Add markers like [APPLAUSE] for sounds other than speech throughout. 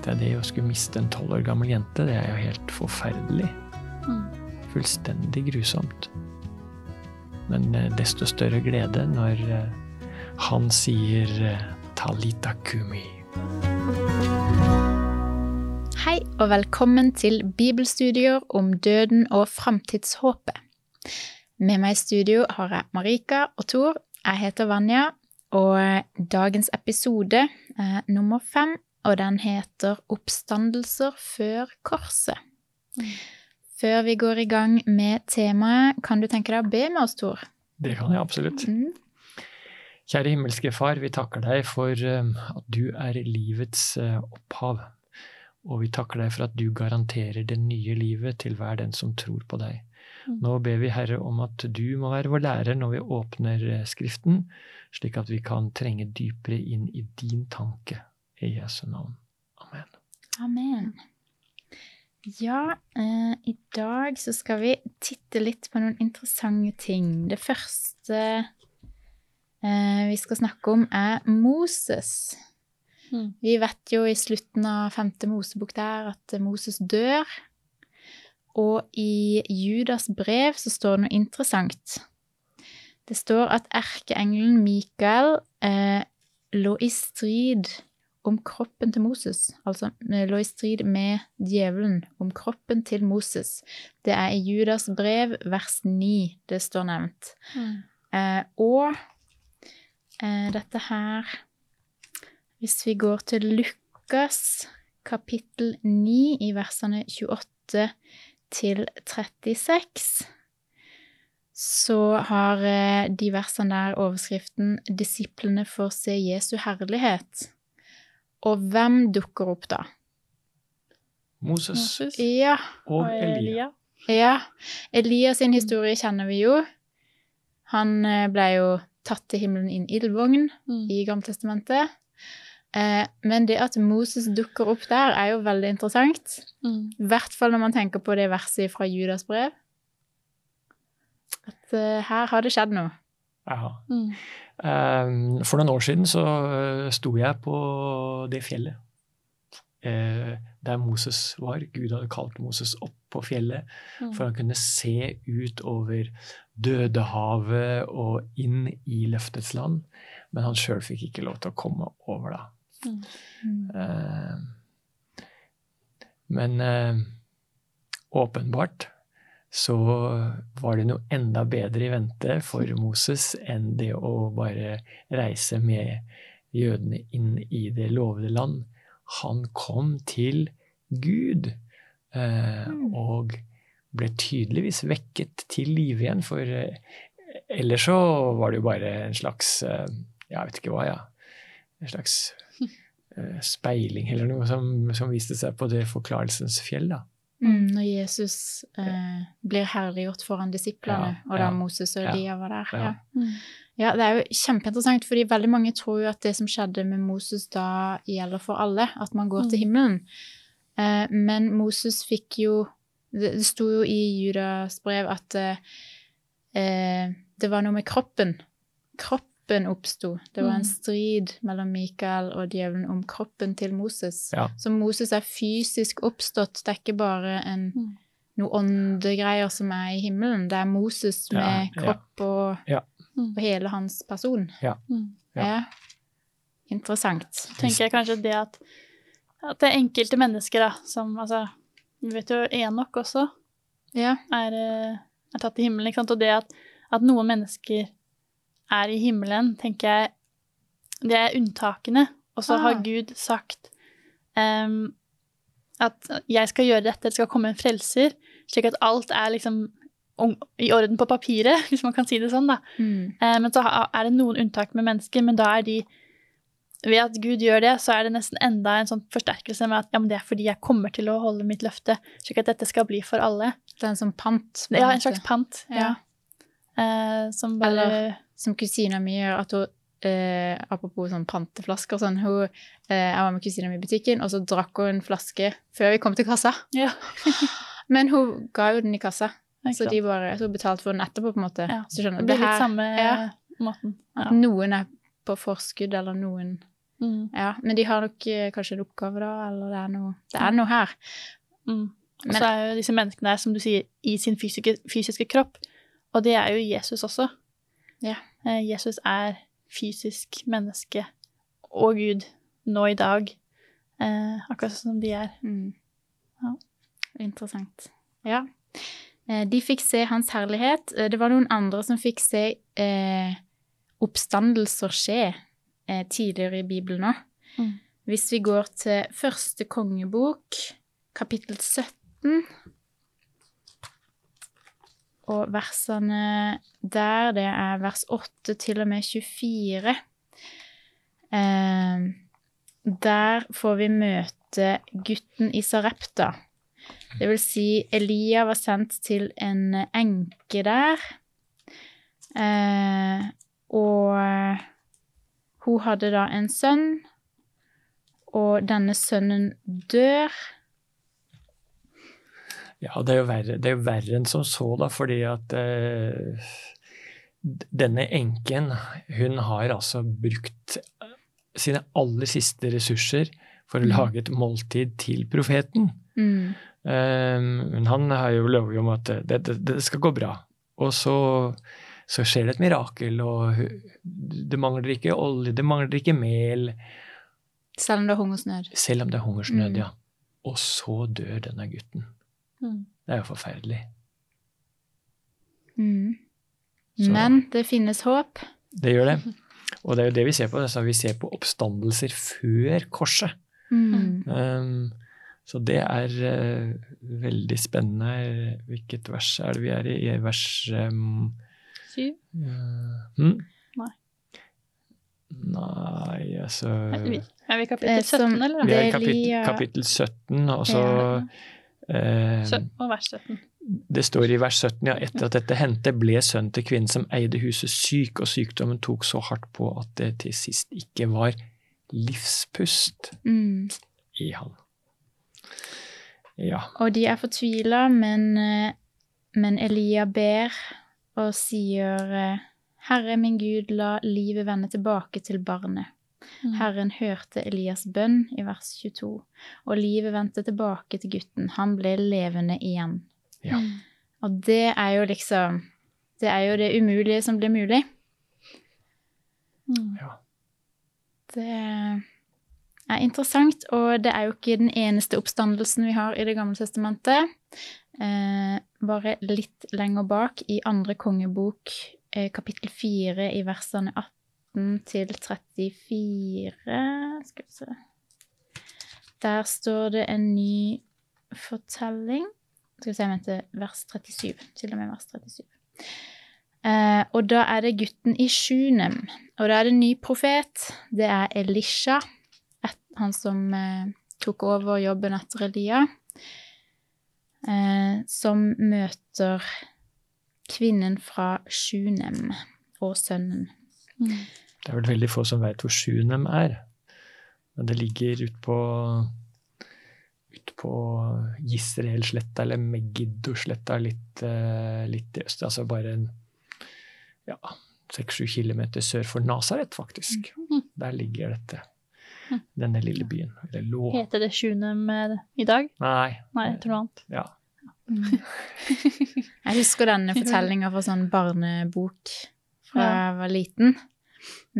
Tenk deg det å skulle miste en tolv år gammel jente. Det er jo helt forferdelig. Mm. Fullstendig grusomt. Men eh, desto større glede når eh, han sier eh, Talita Kumi. Hei og velkommen til bibelstudier om døden og framtidshåpet. Med meg i studio har jeg Marika og Tor. Jeg heter Vanja, og dagens episode er nummer fem, og den heter Oppstandelser før korset. Før vi går i gang med temaet, kan du tenke deg å be med oss, Tor? Det kan jeg absolutt. Mm. Kjære himmelske Far, vi takker deg for eh, at du er livets eh, opphav. Og vi takker deg for at du garanterer det nye livet til hver den som tror på deg. Mm. Nå ber vi, Herre, om at du må være vår lærer når vi åpner eh, Skriften, slik at vi kan trenge dypere inn i din tanke. I Jesu navn. Amen. Amen. Ja, eh, i dag så skal vi titte litt på noen interessante ting. Det første eh, vi skal snakke om, er Moses. Mm. Vi vet jo i slutten av femte Mosebok der at Moses dør. Og i Judas brev så står det noe interessant. Det står at erkeengelen Mikael eh, lå i strid om kroppen til Moses. Altså lå i strid med djevelen om kroppen til Moses. Det er i Judas brev, vers 9, det står nevnt. Eh, og eh, dette her Hvis vi går til Lukas kapittel 9 i versene 28 til 36, så har eh, de versene der overskriften 'Disiplene får se Jesu herlighet'. Og hvem dukker opp da? Moses Moses Ja, og Elia. ja. Elias sin historie kjenner vi jo. Han eh, ble jo tatt til himmelen i en ildvogn Mm. i Gammeltestamentet. Eh, men det at Moses dukker opp der, er jo veldig interessant. Mm. I hvert fall når man tenker på det verset fra Judas brev. At eh, her har det skjedd noe. Ja. Mm. Eh, For noen år siden så eh, sto jeg på det fjellet eh, der Moses var. Gud hadde kalt Moses opp på fjellet Mm. for han kunne se ut over Dødehavet og inn i løftets land. Men han sjøl fikk ikke lov til å komme over da. Mm. Eh, Men eh, åpenbart så var det noe enda bedre i vente for Moses enn det å bare reise med jødene inn i det lovede land. Han kom til Gud eh, Mm. og ble tydeligvis vekket til live igjen, for eh, ellers så var det jo bare en slags eh, Jeg vet ikke hva, ja. En slags [LAUGHS] speiling eller noe som, som viste seg på det forklarelsens fjell, da. Mm, når Jesus eh, blir herliggjort foran disiplene, Ja, og da ja, Moses og ja, Elia var der. ja. Ja. Mm. ja, det er jo kjempeinteressant, fordi veldig mange tror jo at det som skjedde med Moses da gjelder for alle, at man går til Mm. himmelen. Eh, men Moses fikk jo Det, det sto jo i Judas brev at eh, eh, det var noe med kroppen. Kroppen oppsto. Det var en Mm. strid mellom Mikael og djevelen om kroppen til Moses. Ja. Så Moses er fysisk oppstått. Det er ikke bare en noen noe åndegreier som er i himmelen. Det er Moses med ja. kropp og, Ja. Mm. og hele hans person. Mm. Ja. Ja. Interessant. tenker jeg kanskje det at, at det er enkelte mennesker da, som altså Vi vet jo Enok også Ja. er, eh, er tatt til himmelen, ikke sant? Og det at, at noen mennesker er i himmelen, tenker jeg Det er unntakene. Og så Ah. har Gud sagt um, at jeg skal gjøre dette, det skal komme en frelser, slik at alt er liksom i orden på papiret, [LAUGHS] hvis man kan si det sånn, da. Mm. Uh, Men så er det noen unntak med mennesker, men da er de Ved at Gud gjør det, så er det nesten enda en sånn forsterkelse med at ja, men det er fordi jeg kommer til å holde mitt løfte, slik at dette skal bli for alle. Det er en sånn pant. Ja, en slags pant. Ja. Ja. Eh, som bare Eller- Som kusina mi gjør, at hun eh, Apropos sånn panteflasker og sånn. Hun, eh, jeg var med kusina mi i butikken, og så drakk hun en flaske før vi kom til kassa. Ja. [LAUGHS] Men hun ga jo den i kassa, så, de bare, så hun betalte for den etterpå, på en måte. Ja. Så skjønner Det blir litt her- samme ja. måten. At noen er på forskudd, eller noen Mm. Ja, men de har nok eh, kanskje en oppgave, da, eller det er noe, det er noe her. Mm. Og så er jo disse menneskene som du sier, i sin fysiske, fysiske kropp. Og det er jo Jesus også. Ja. Eh, Jesus er fysisk menneske og Gud nå i dag. Eh, akkurat sånn som de er. Mm. Ja. Interessant. Ja. Eh, De fikk se hans herlighet. Det var noen andre som fikk se eh, oppstandelser skje eh, tidligere i Bibelen òg. Mm. Hvis vi går til første kongebok, kapittel 17 Og versene der, det er vers 8 til og med 24. Eh, der får vi møte gutten i Sarepta. Det vil si, Elia var sendt til en enke der. Eh, og hun hadde da en sønn, og denne sønnen dør. Ja, det er jo verre, det er jo verre enn som så, da, fordi at eh, denne enken, hun har altså brukt sine aller siste ressurser for å Mm. lage et måltid til profeten. Mm. Um, men han har jo lovet om at det, det, det skal gå bra. Og så, så skjer det et mirakel, og det mangler ikke olje, det mangler ikke mel, Selv om det er hungersnød. selv om det er hungersnød, Mm. ja. Og så dør denne gutten. Mm. Det er jo forferdelig. Mm. Men det finnes håp. Det gjør det. Og det er jo det vi ser på. Altså, vi ser på oppstandelser før korset. Mm. Um, så det er uh, veldig spennende. Hvilket vers er det vi er i? I vers um, Syv? Uh, hmm? Nei. Nei, altså Er vi, i kapittel 17, som- eller? Vi er i kapittel, kapittel 17, og så Ja. Eh, Og vers 17. Det står i vers 17, ja, etter at dette hendte, ble sønnen til kvinnen som eide huset syk, og sykdommen tok så hardt på at det til sist ikke var livspust Mm. i han. Ja. Og de er fortvila, men, eh, men Elia ber og sier eh, Herre min Gud, la livet vende tilbake til barnet. Mm. Herren hørte Elias bønn i vers 22, og livet vendte tilbake til gutten. Han ble levende igjen. Ja. Mm. Og det er jo liksom Det er jo det umulige som blir mulig. Mm. ja. Det er interessant, og det er jo ikke den eneste oppstandelsen vi har i Det gamle testamentet. Eh, bare litt lenger bak, i andre kongebok, eh, kapittel 4, i versene 18 til 34 Skal vi se Der står det en ny fortelling. Skal vi se, jeg mente vers 37. Til og med vers 37. Eh, og da er det gutten i Sjunem. Og da er det en ny profet. Det er Elisha, han som eh, tok over jobben etter Elia, eh, som møter kvinnen fra Sjunem og sønnen. Mm. Det er vel veldig få som vet hvor Sjunem er. Men det ligger ut på ut på Gisraelsletta eller Megiddo-sletta litt, eh, litt i øst. Altså bare en ja, seks-sju kilometer sør for Nasaret, faktisk. Mm. Der ligger dette. Mhm. Denne lille byen. Eller lå. Heter det Sjunem eh, i dag? Nei. Nei, jeg tror noe annet. Ja. [LAUGHS] Jeg husker denne fortellinga fra sånn barnebok fra jeg var liten.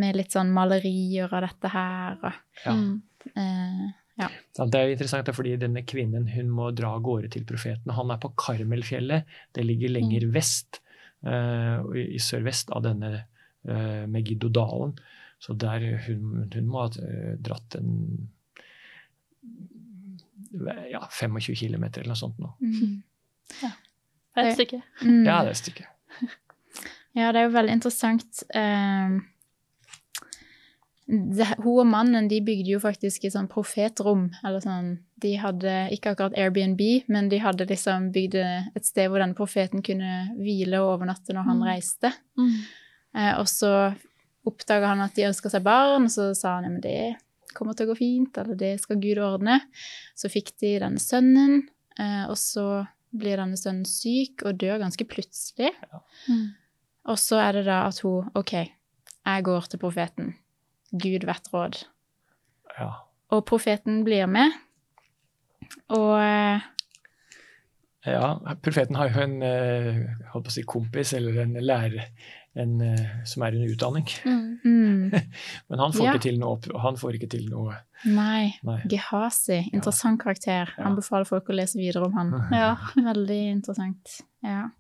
Med litt sånn malerier av dette her og ja. Mm. eh, Ja, Det er jo interessant, fordi denne kvinnen hun må dra av gårde til profeten. Han er på Karmelfjellet. Det ligger lenger vest, uh, i sørvest av denne uh, Megiddo-dalen. Så der hun, hun må ha eh, dratt en ja, 25 km eller noe sånt nå. mm. Det er et stykke. Mm. Ja, det er et stykke. Ja, det er jo veldig interessant. Eh, det, hun og mannen de bygde jo faktisk et sånn profetrom. Eller sånn, de hadde ikke akkurat Airbnb, men de hadde liksom bygd et sted hvor denne profeten kunne hvile og overnatte når han Mm. reiste. Mm. Uh, og så oppdaga han at de ønska seg barn, og så sa han ja, men det kommer til å gå fint, eller det skal Gud ordne. Så fikk de denne sønnen, uh, og så blir denne sønnen syk og dør ganske plutselig. Mm. Og så er det da at hun OK, jeg går til profeten. Gud vet råd. Ja. Og profeten blir med. Og eh, ja. Profeten har jo en eh, holdt på å si kompis, eller en lærer, en, eh, som er under utdanning. mm, [LAUGHS] Men han får, Ja. ikke til noe, han får ikke til noe Nei. Nei. Gehazi. Interessant karakter. Ja. Anbefaler folk å lese videre om han. [LAUGHS] Ja. Veldig interessant. Ja.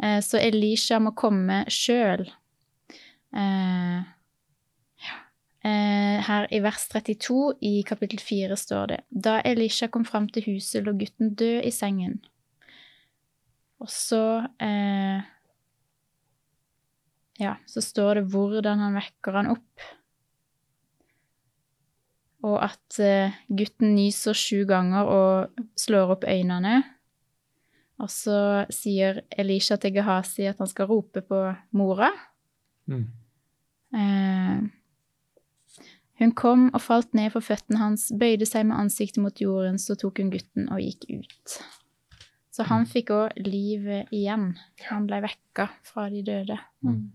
Eh, så Elisha må komme sjøl. Eh, eh, her i vers 32 i kapittel 4 står det Da Elisha kom fram til huset, lå gutten død i sengen. Og så Ja, så står det hvordan han vekker han opp. Og at gutten nyser sju ganger og slår opp øynene. Og så sier Elisha til Gehazi at han skal rope på mora. Mm. Eh, hun kom og falt ned for føttene hans, bøyde seg med ansiktet mot jorden, så tok hun gutten og gikk ut. Så han fikk òg livet igjen. Han ble vekka fra de døde. Mm.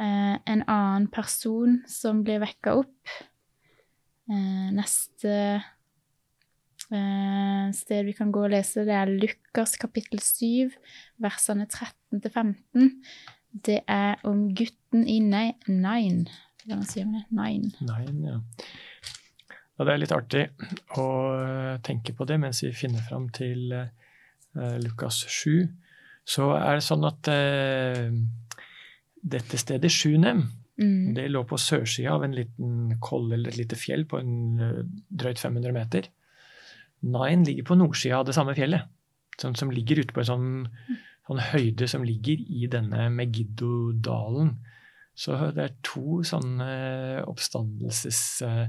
Eh, en annen person som blir vekka opp eh, Neste sted vi kan gå og lese, det er Lukas kapittel 7, versene 13 til 15. Det er om gutten i Nei- Nain. Hvordan sier man det? Nain. Nei, ja. ja. det er litt artig å eh, tenke på det mens vi finner fram til uh, Lukas 7. Så er det sånn at uh, dette stedet, Sjunem, Mm. det lå på sørsida av en liten koll eller et lite fjell på en uh, drøyt 500 meter. Nain ligger på nordsida av det samme fjellet, som, som ligger ute på en sånn, sånn høyde som ligger i denne Megiddo-dalen. Så det er to sånne oppstandelses eh,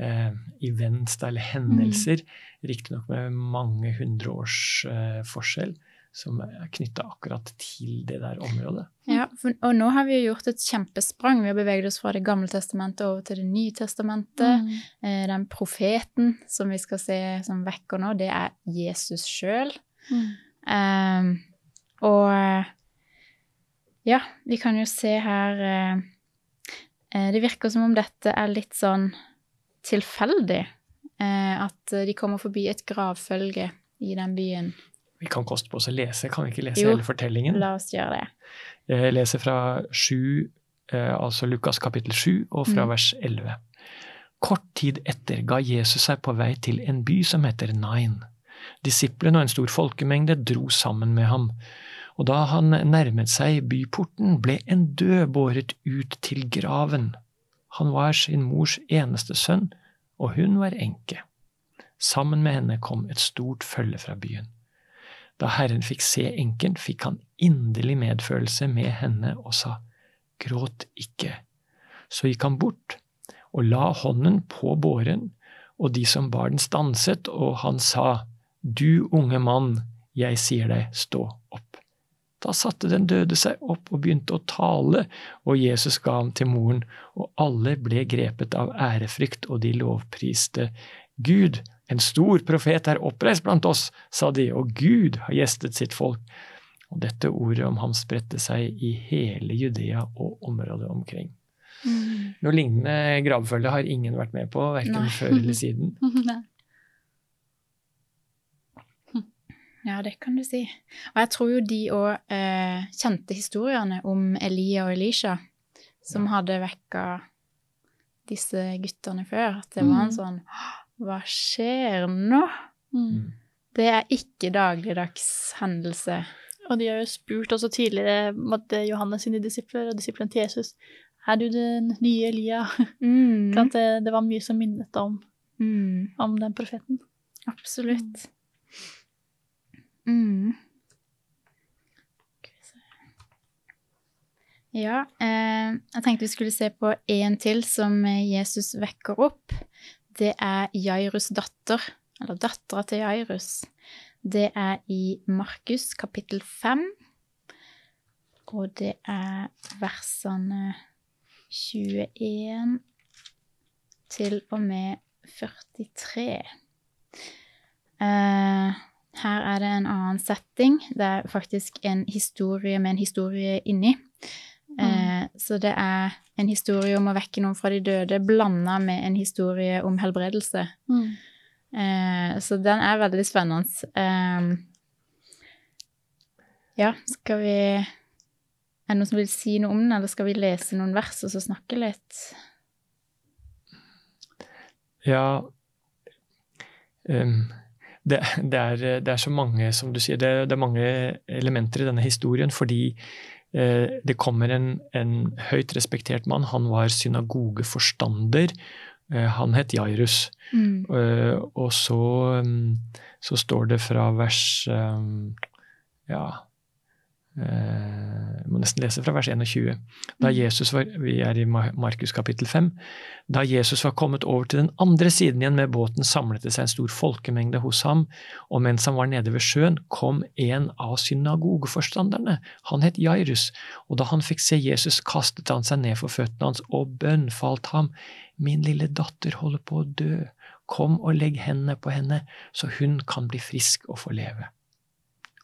eh, eller hendelser, riktignok med mange hundre års eh, forskjell, som er knytta akkurat til det der området. Ja, for, og nå har vi jo gjort et kjempesprang. Vi har beveget oss fra Det gamle testamentet over til Det nye testamentet. Mm. Eh, den profeten som vi skal se som vekker nå, det er Jesus sjøl. Mm. Eh, og ja, vi kan jo se her eh, eh, Det virker som om dette er litt sånn tilfeldig. Eh, at de kommer forbi et gravfølge i den byen. Vi kan koste på oss å lese, kan vi ikke lese Jo. hele fortellingen? La oss gjøre det. Jeg leser fra 7, eh, altså Lukas kapittel 7, og fra Mm. vers 11. Kort tid etter ga Jesus seg på vei til en by som heter Nain. Disiplene og en stor folkemengde dro sammen med ham. Og da han nærmet seg byporten, ble en død båret ut til graven. Han var sin mors eneste sønn, og hun var enke. Sammen med henne kom et stort følge fra byen. Da Herren fikk se enken, fikk han inderlig medfølelse med henne og sa, Gråt ikke. Så gikk han bort og la hånden på båren, og de som bar den stanset, og han sa, Du unge mann, jeg sier deg, stå opp. Da satte den døde seg opp og begynte å tale, og Jesus ga ham til moren, og alle ble grepet av ærefrykt, og de lovpriste Gud, en stor profet er oppreist blant oss, sa de, og Gud har gjestet sitt folk. Og dette ordet om ham spredte seg i hele Judea og området omkring. Mm. Noe lignende gravfølge har ingen vært med på, verken før eller siden. [LAUGHS] Nei. Ja, det kan du si. Og jeg tror jo de òg eh, kjente historiene om Elia og Elisha, som hadde vekka disse guttene før. At det var en Mm. sånn Hva skjer nå? Mm. Det er ikke dagligdags hendelse. Og de har jo spurt også tidligere måtte Johannes sine disipler og disiplene til Jesus er du den nye Elia. Mm. Det, det var mye som minnet om, Mm. om den profeten. Absolutt. Mm. Skal. Ja, eh, jeg tenkte vi skulle se på en til som eh, Jesus vekker opp. Det er Jairus' datter, eller dattera til Jairus. Det er i Markus kapittel 5, og det er versene 21 til og med 43. Eh, her er det en annen setting. Det er faktisk en historie med en historie inni. Eh, så det er en historie om å vekke noen fra de døde, blanda med en historie om helbredelse. Mm. Eh, så den er veldig spennende. Eh, ja, skal vi Er det noen som vil si noe om den, eller skal vi lese noen vers og så snakke litt? Ja um, det, det, er, det, er, så mange, som du sier, det, det, er mange elementer i denne historien fordi det kommer en, en, høyt respektert mann. Han var synagogeforstander. Eh, han het Jairus. Mm. Eh, og så, um, så, står det fra vers ja, jeg må nesten lese fra vers 21. Da mm. Jesus var, Vi er i Markus kapittel 5. Da Jesus var kommet over til den andre siden igjen med båten, samlet det seg en stor folkemengde hos ham, og mens han var nede ved sjøen, kom en av synagogeforstanderne. Han het Jairus, og da han fikk se Jesus, kastet han seg ned for føttene hans og bønnfalt ham. Min lille datter holder på å dø. Kom og legg hendene på henne, så hun kan bli frisk og få leve.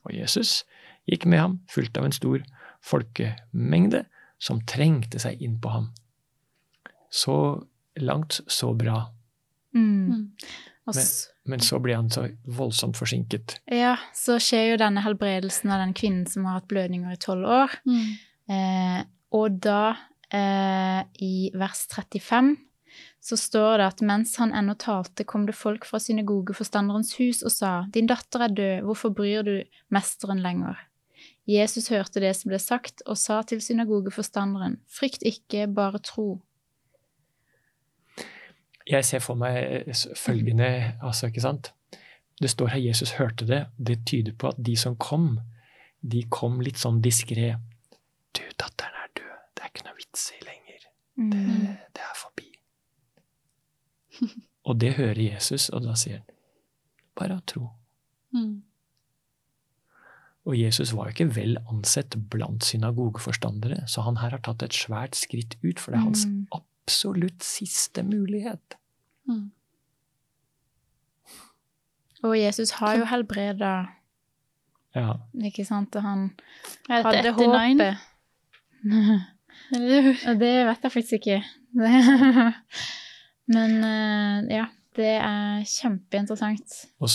Og Jesus gikk med ham, fulgt av en stor folkemengde som trengte seg inn på ham. Så langt, så bra. Mm. mm. Men, men, så blir han så voldsomt forsinket. Ja, så skjer jo denne helbredelsen av den kvinnen som har hatt blødninger i tolv år. Mm. Eh, og da, eh, i vers 35, så står det at mens han ennå talte, kom det folk fra synagogeforstanderens hus og sa, Din datter er død, hvorfor bryr du mesteren lenger? Jesus hørte det som ble sagt, og sa til synagogeforstanderen, Frykt ikke, bare tro. Jeg ser for meg følgende, altså, ikke sant Det står her Jesus hørte det. Det tyder på at de som kom, de kom litt sånn diskré. Du, datteren er død. Det er ikke noe vits i lenger. Det, det, er forbi. og det hører Jesus, og da sier han bare tro. Mm. Og Jesus var jo ikke vel ansett blant synagogeforstandere, så han her har tatt et svært skritt ut, for det er hans mm. absolutt siste mulighet. Mm. Og Jesus har jo helbreda ja. Ikke sant? Og han hadde håpet. [LAUGHS] Og det vet jeg faktisk ikke. [LAUGHS] Men eh, ja. Det er kjempeinteressant. Og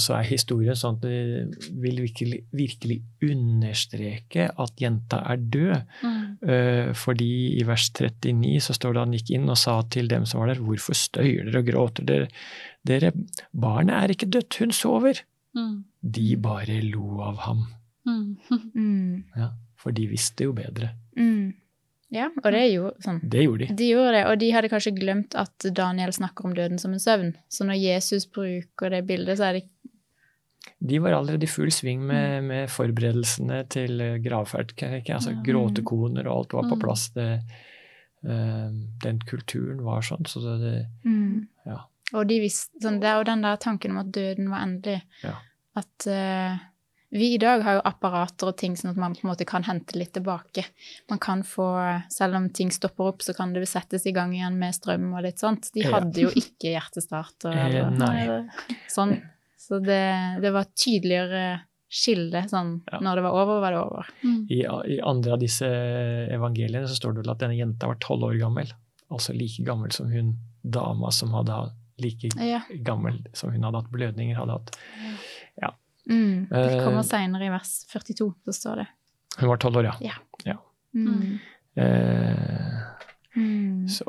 så er historien sånn at det vil virkelig, virkelig understreke at jenta er død. Mm. Uh, fordi i vers 39 så står det han gikk inn og sa til dem som var der, hvorfor støyer dere og gråter dere? dere barnet er ikke dødt, hun sover. Mm. De bare lo av ham. Mm. [LAUGHS] Ja, for de visste jo bedre. Mm. Ja, og det jo sånn. Det gjorde de. De gjorde det, og de hadde kanskje glemt at Daniel snakker om døden som en søvn. Så når Jesus bruker det bildet, så er det De var allerede i full sving med, mm. med forberedelsene til eh, gravferd. Altså. Gråtekoner og alt var på mm. plass. Det, uh, den kulturen var sånn, så det, det mm. Ja. Og de visste, sånn, det er jo den der tanken om at døden var endelig. Ja. At uh, vi i dag har jo apparater og ting sånn at man på en måte kan hente litt tilbake. Man kan få, Selv om ting stopper opp, så kan det settes i gang igjen med strøm og litt sånt. De hadde jo ikke hjertestart. Og, eh, Nei. Sånn. Så det, det var tydeligere skille. Sånn ja. når det var over, var det over. Mm. I, I, andre av disse evangeliene så står det vel at denne jenta var tolv år gammel. Altså like gammel som hun dama som hadde like ja. gammel som hun hadde hatt blødninger, hadde hatt. Ja. Mm, det kommer seinere i vers 42, så står det. Hun var tolv år, ja. ja. ja. Mm. Uh, så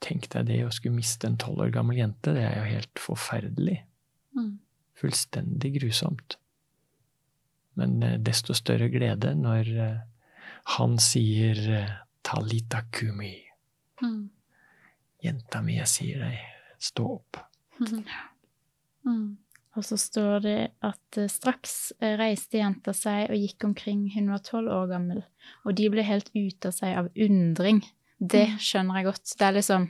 Tenk deg det å skulle miste en tolv år gammel jente. Det er jo helt forferdelig. Mm. Fullstendig grusomt. Men uh, desto større glede når han sier 'talita kumi'. Mm. Jenta mi, jeg sier deg, stå opp. [LAUGHS] Mm. Og så står det at eh, straks eh, reiste jenta seg og gikk omkring, hun var tolv år gammel, og de ble helt ute av seg av undring. Det mm. skjønner jeg godt. Det er liksom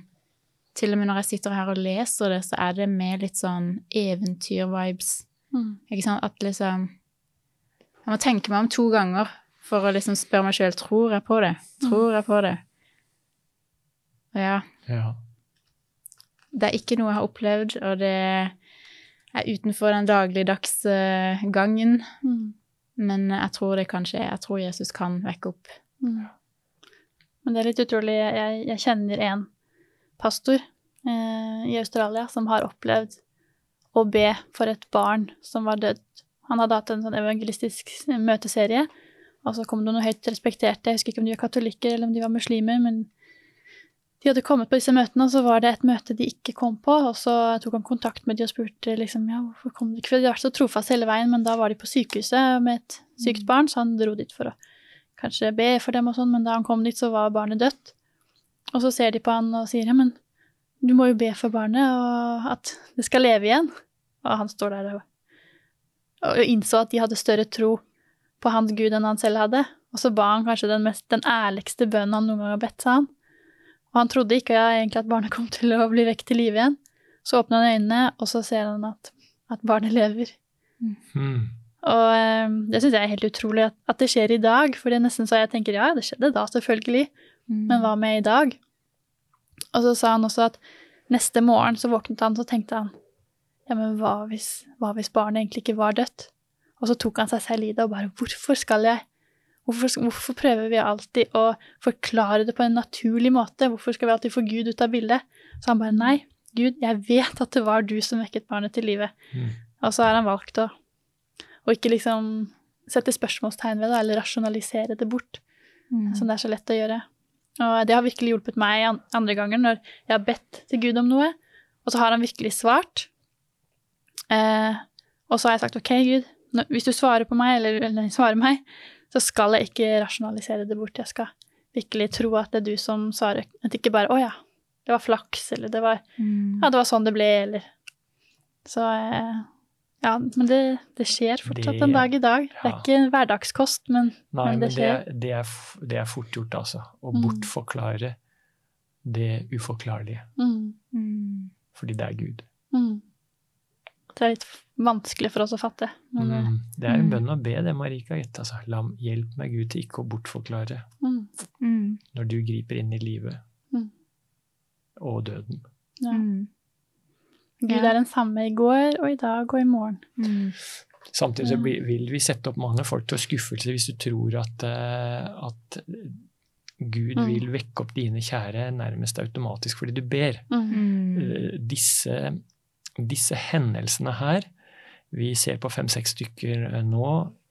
Til og med når jeg sitter her og leser det, så er det med litt sånn eventyr-vibes. Mm. Ikke sant? At liksom Jeg må tenke meg om to ganger for å liksom spørre meg sjøl tror jeg på det. Tror jeg på det? Ja. ja. Det er ikke noe jeg har opplevd, og det er utenfor den dagligdags gangen. Mm. Men jeg tror det kan skje. Jeg tror Jesus kan vekke opp. Mm. Men det er litt utrolig. Jeg, jeg kjenner en pastor eh, i Australia som har opplevd å be for et barn som var dødt. Han hadde hatt en sånn evangelistisk møteserie, og så kom det noen høyt respekterte, jeg husker ikke om de var katolikker eller om de var muslimer, men de hadde kommet på disse møtene, og så var det et møte de ikke kom på, og så tok han kontakt med de og spurte liksom, ja, hvorfor kom de ikke? For de har vært så trofast hele veien, men da var de på sykehuset med et sykt barn, så han dro dit for å kanskje be for dem og sånn, men da han kom dit, så var barnet dødt. Og så ser de på han og sier, ja, men du må jo be for barnet, og at det skal leve igjen. Og han står der og, og innså at de hadde større tro på hans Gud enn han selv hadde. Og så ba han kanskje den, mest, den ærligste bønnen han noen gang har bedt, sa han. Og han trodde ikke egentlig at barnet kom til å bli vekk til live igjen. Så åpner han øynene, og så ser han at, at barnet lever. Mm. Og eh, det syns jeg er helt utrolig at, at, det skjer i dag, for det er nesten så jeg tenker ja, det skjedde da, selvfølgelig, Mm. men hva med i dag? Og så sa han også at neste morgen så våknet han, så tenkte han ja, men hva hvis, hva hvis barnet egentlig ikke var dødt? Og så tok han seg selv i det og bare hvorfor skal jeg Hvorfor, hvorfor, prøver vi alltid å forklare det på en naturlig måte? Hvorfor skal vi alltid få Gud ut av bildet? Så han bare nei, Gud, jeg vet at det var du som vekket barnet til live. Mm. Og så har han valgt å, å ikke liksom sette spørsmålstegn ved det, eller rasjonalisere det bort, Mm. som det er så lett å gjøre. Og det har virkelig hjulpet meg andre ganger når jeg har bedt til Gud om noe, og så har han virkelig svart. Eh, og så har jeg sagt ok, Gud, hvis du svarer på meg, eller, eller svarer meg, så skal jeg ikke rasjonalisere det bort. Jeg skal virkelig tro at det er du som svarer. At ikke bare å ja, det var flaks, eller det var Mm. ja, det var sånn det ble, eller Så eh, Ja, men det, det skjer fortsatt Det- en dag i dag. Det er ja. ikke hverdagskost, men Nei, Men det det, skjer. er- det, det er fort gjort, altså. Å Mm. bortforklare det uforklarlige. Mm. Fordi det er Gud. mm. Det er litt vanskelig for oss å fatte. Men, eh, Mm. Det er en Mm. bønn å be, det, Marika. Gitt, altså. La, hjelp meg, Gud, til ikke å bortforklare mm, Mm. når du griper inn i livet Mm. og døden. ja. Mm. Gud er den samme i går og i dag og i morgen. Mm. Samtidig så vil vi sette opp mange folk til skuffelse hvis du tror at, eh, at Gud Mm. vil vekke opp dine kjære nærmest automatisk fordi du ber. Eh, Disse, disse hendelsene her vi ser på fem-seks stykker eh, nå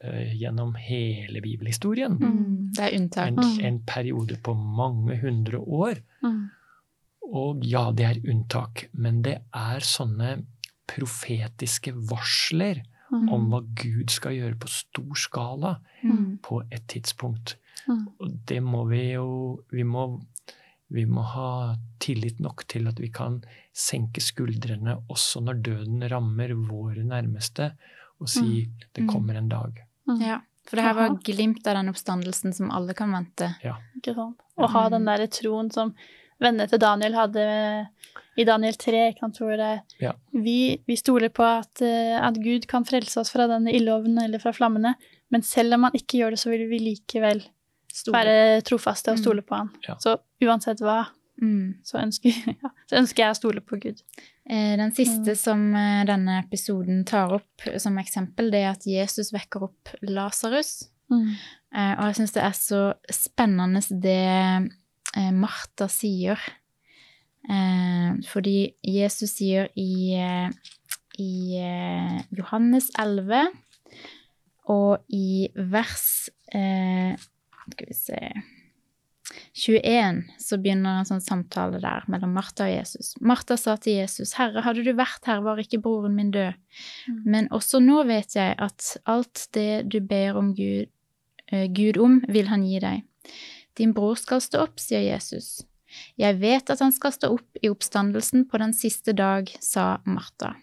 uh, gjennom hele bibelhistorien. Mm. Det er unntak. En, Mm. en periode på mange hundre år. Mm. Og ja, det er unntak, men det er sånne profetiske varsler Mm. om hva Gud skal gjøre på stor skala Mm. på et tidspunkt. Mm. Og det må vi jo vi må, vi må ha tillit nok til at vi kan senke skuldrene også når døden rammer våre nærmeste, og si det Mm. kommer en dag. Mm. Ja, for det her var glimt av den oppstandelsen som alle kan vente. Ikke sant? Å ha den Mm. derre troen som vennene til Daniel hadde i Daniel 3, ikke sant, hvor det Ja. vi, vi stoler på at, eh, at Gud kan frelse oss fra denne ildovnen eller fra flammene, men selv om han ikke gjør det, så vil vi likevel Store. være trofaste og Mm. stole på han. Ja. Så uansett hva, Mm. så ønsker, [LAUGHS] ja, så ønsker jeg å stole på Gud. Eh, Den siste Mm. som eh, denne episoden tar opp som eksempel, det er at Jesus vekker opp Lasarus. Mm. Og jeg syns det er så spennende det eh, Martha sier. Eh, Fordi Jesus sier i, eh, i eh, Johannes 11 og i vers eh, Skal vi se 21 så begynner en sånn samtale der mellom Martha og Jesus. Martha sa til Jesus, Herre, hadde du vært her, var ikke broren min død. Mm. Men også nå vet jeg at alt det du ber om Gud, uh, Gud om, vil han gi deg. Din bror skal stå opp, sier Jesus. Jeg vet at han skal stå opp i oppstandelsen på den siste dag, sa Martha.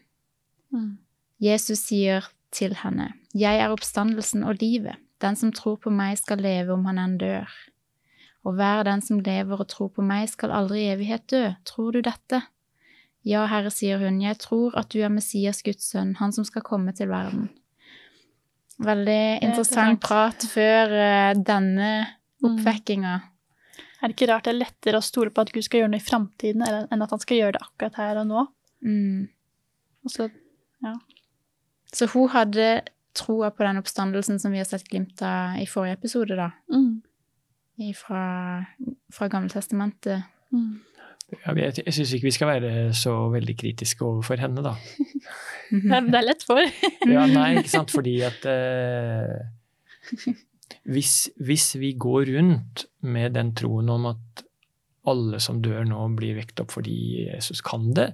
Mm. Jesus sier til henne, Jeg er oppstandelsen og livet. Den som tror på meg, skal leve om han enn dør. Og hver den som lever og tror på meg, skal aldri i evighet dø. Tror du dette? Ja, Herre, sier hun, jeg tror at du er Messias, Guds sønn, han som skal komme til verden. Veldig interessant prat før eh, denne oppvekkinga. Er det ikke rart det er lettere å stole på at Gud skal gjøre noe i framtiden, enn at han skal gjøre det akkurat her og nå? Mm. Og så, Så hun hadde troa på den oppstandelsen som vi har sett glimt av i forrige episode, da. Mm. Fra, fra Gammeltestamentet. Mm. Ja, jeg jeg syns ikke vi skal være så veldig kritiske overfor henne, da. [LAUGHS] Det er- det er lett for. [LAUGHS] Ja, nei, ikke sant, fordi at eh, hvis, hvis vi går rundt med den troen om at alle som dør nå, blir vekt opp fordi Jesus kan det,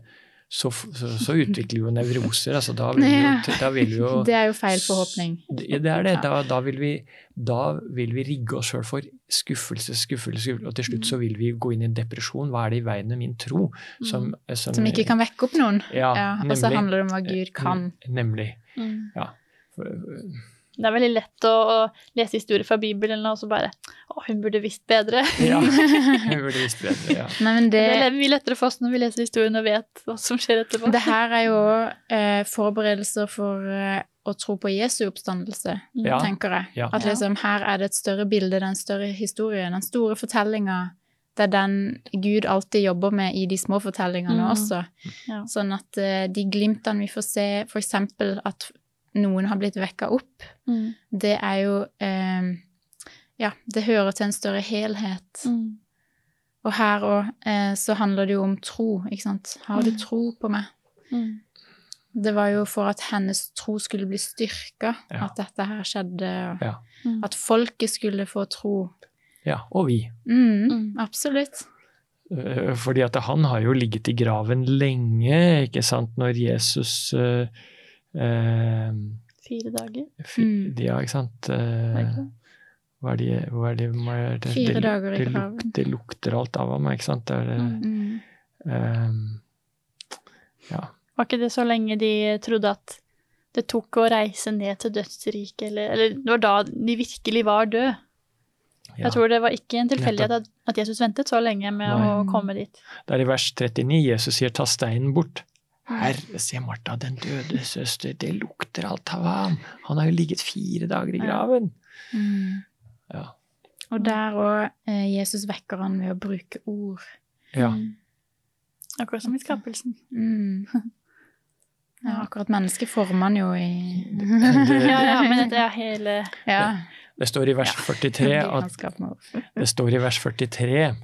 så, så, så utvikler vi jo nevroser. Altså, da, vil vi jo, da vil vi jo [LAUGHS] Det er jo feil forhåpning. Det det er det. Da, da, vil, vi, da vil vi rigge oss sjøl for skuffelse, skuffelse, skuffelse, og til slutt så vil vi gå inn i en depresjon. Hva er det i veien med min tro? Som, som, Som ikke kan vekke opp noen. Ja, Ja, og så handler det om hva Gud kan. Nemlig. Mm. Det er veldig lett å, å lese historier fra Bibelen og så bare Å, hun burde visst bedre. Ja, [LAUGHS] hun burde visst bedre. Ja. Nei, men det, Det er mye lettere for oss når vi leser historien og vet hva som skjer etterpå. det her er jo eh, forberedelser for eh, å tro på Jesu oppstandelse, Ja. tenker jeg. Ja. At liksom her er det et større bilde, den større historien, den store fortellinga. Det er den Gud alltid jobber med i de små fortellingene Mm. også. Ja. Sånn at eh, de glimtene vi får se, eksempel at noen har blitt vekka opp, Mm. det er jo eh, Ja, det hører til en større helhet. Mm. Og her òg eh, så handler det jo om tro, ikke sant. Har du Mm. tro på meg? Mm. Det var jo for at hennes tro skulle bli styrka, Ja. at dette her skjedde. Og Ja. Mm. At folket skulle få tro. ja, og vi. Mm, Mm. Absolutt. Eh, Fordi at han har jo ligget i graven lenge, ikke sant, når Jesus eh, eh, Fire dager. fi- Mm. Ja, ikke sant. Eh, det? hva er det, hva er det, hva er det Fire det, dager i det, luk- graven. det lukter alt av ham, ikke sant. Det Mm. Eh, ja. Var ikke det så lenge de trodde at det tok å reise ned til dødsriket, eller, eller det var da de virkelig var døde? ja. Jeg tror det var ikke en tilfeldighet at Jesus ventet så lenge med Nei. å komme dit. Det er i vers 39 Jesus sier 'ta steinen bort'. Herre, sier Martha, den døde søster, det lukter alt av ham. Han har jo ligget fire dager i graven. Mm. Ja. Og der òg eh, Jesus vekker han ved å bruke ord. ja. Mm. Akkurat som i skapelsen. Mm. Ja, akkurat mennesket former han jo i Det- [LAUGHS] Ja, ja, men det er [LAUGHS] hele Ja. Det står i vers 43 at. Det står i vers 43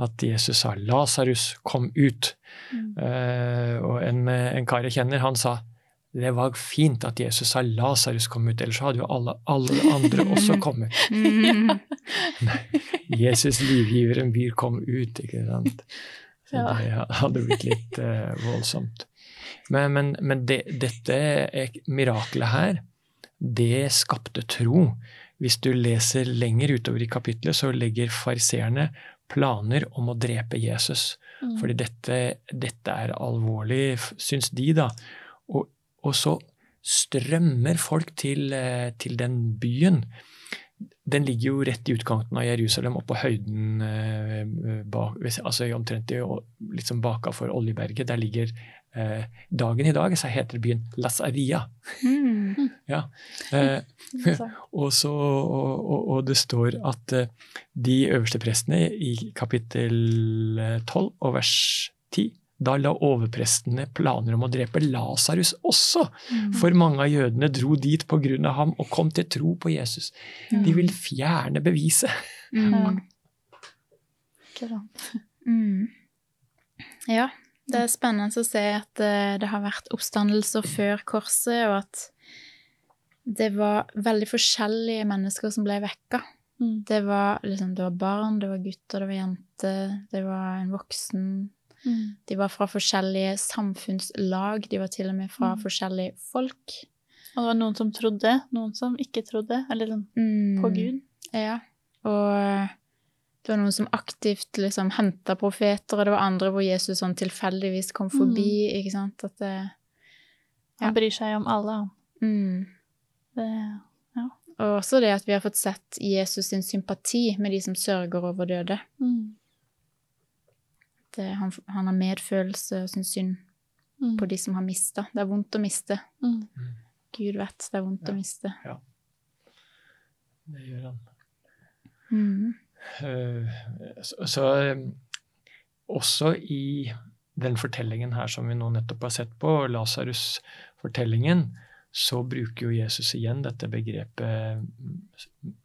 at Jesus sa 'Lasarus, kom ut'. Mm. Uh, og en, en kar jeg kjenner, han sa det var fint at Jesus sa 'Lasarus, kom ut', ellers hadde jo alle, alle andre også [LAUGHS] kommet. Mm. Jesus, livgiveren, byr, kom ut, ikke sant. Så Ja. det hadde blitt litt uh, voldsomt. Men, men, men det, dette mirakelet her, det skapte tro. Hvis du leser lenger utover i kapitlet, så legger fariseerne planer om å drepe Jesus. Mm. Fordi dette, dette er alvorlig, syns de, da. Og, og så strømmer folk til, eh, til den byen. Den ligger jo rett i utkanten av Jerusalem, oppå høyden eh, bak, altså omtrent i, liksom bakafor Oljeberget. Der ligger eh, Dagen i dag så heter byen Lazaria. Mm. [LAUGHS] Ja. Eh, [LAUGHS] og, så, og, og, og det står at eh, de øverste prestene i kapittel eh, 12 og vers 10 da la overprestene planer om å drepe Lasarus også, Mm. for mange av jødene dro dit på grunn av ham og kom til tro på Jesus. De vil fjerne beviset. Mm. Mm. [LAUGHS] Ja, det er spennende å se at eh, det har vært oppstandelser før korset, og at det var veldig forskjellige mennesker som ble vekka. Mm. Det var, liksom, det var barn, det var gutter, det var jenter, det var en voksen. Mm. De var fra forskjellige samfunnslag, de var til og med fra Mm. forskjellige folk. Og det var noen som trodde, noen som ikke trodde, eller sånn på Gud. Ja, og det var noen som aktivt liksom henta profeter, og det var andre hvor Jesus sånn tilfeldigvis kom forbi, ikke sant? At det, Han bryr seg om alle, han. mm. Det, Og også det at vi har fått sett Jesus sin sympati med de som sørger over døde. mm. Det, han, han har medfølelse og syns synd Mm. på de som har mista. Det er vondt å miste. Mm. Gud vet det er vondt Ja. å miste. Ja. Det gjør han. Mm. Eh, Så, så eh, også i den fortellingen her som vi nå nettopp har sett på, Lasarus-fortellingen, så bruker jo Jesus igjen dette begrepet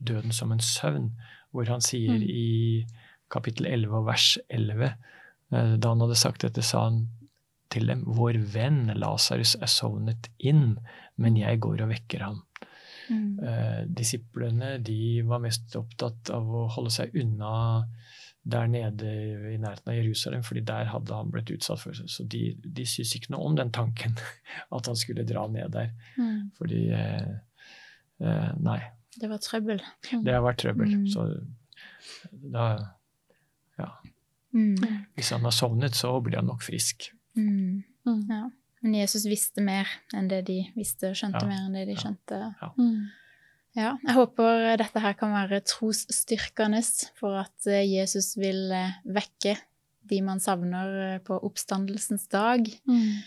døden som en søvn, hvor han sier Mm. i kapittel 11 og vers 11 eh, Da han hadde sagt dette, sa han til dem, Vår venn Lasarus er sovnet inn, men jeg går og vekker ham. Mm. Eh, disiplene de var mest opptatt av å holde seg unna der nede i nærheten av Jerusalem, fordi der hadde han blitt utsatt for det. Så de, de syntes ikke noe om den tanken, [LAUGHS] at han skulle dra ned der. Mm. Fordi eh, eh, Nei, Det var trøbbel. det har vært trøbbel. Mm. Så da Mm. Hvis han har sovnet, så blir han nok frisk. Mm. Mm. Ja. Men Jesus visste mer enn det de visste, og skjønte Ja. mer enn det de Ja. skjønte. Mm. Ja, jeg håper dette her kan være trosstyrkende for at eh, Jesus vil eh, vekke de man savner eh, på oppstandelsens dag, Mm.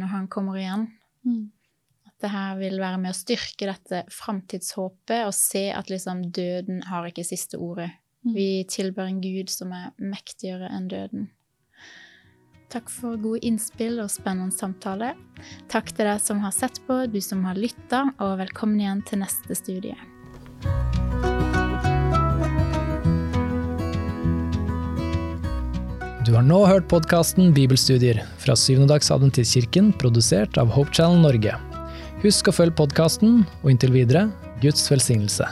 når han kommer igjen. Mm. At det her vil være med å styrke dette framtidshåpet og se at liksom døden har ikke siste ordet. Mm. Vi tilber en Gud som er mektigere enn døden. Takk for gode innspill og spennende samtale. Takk til deg som har sett på, du som har lytta, og velkommen igjen til neste studie. Du har nå hørt podkasten Bibelstudier fra Syvendedagsadventistkirken, produsert av Hope Channel Norge. Husk å følge podkasten, og inntil videre Guds velsignelse.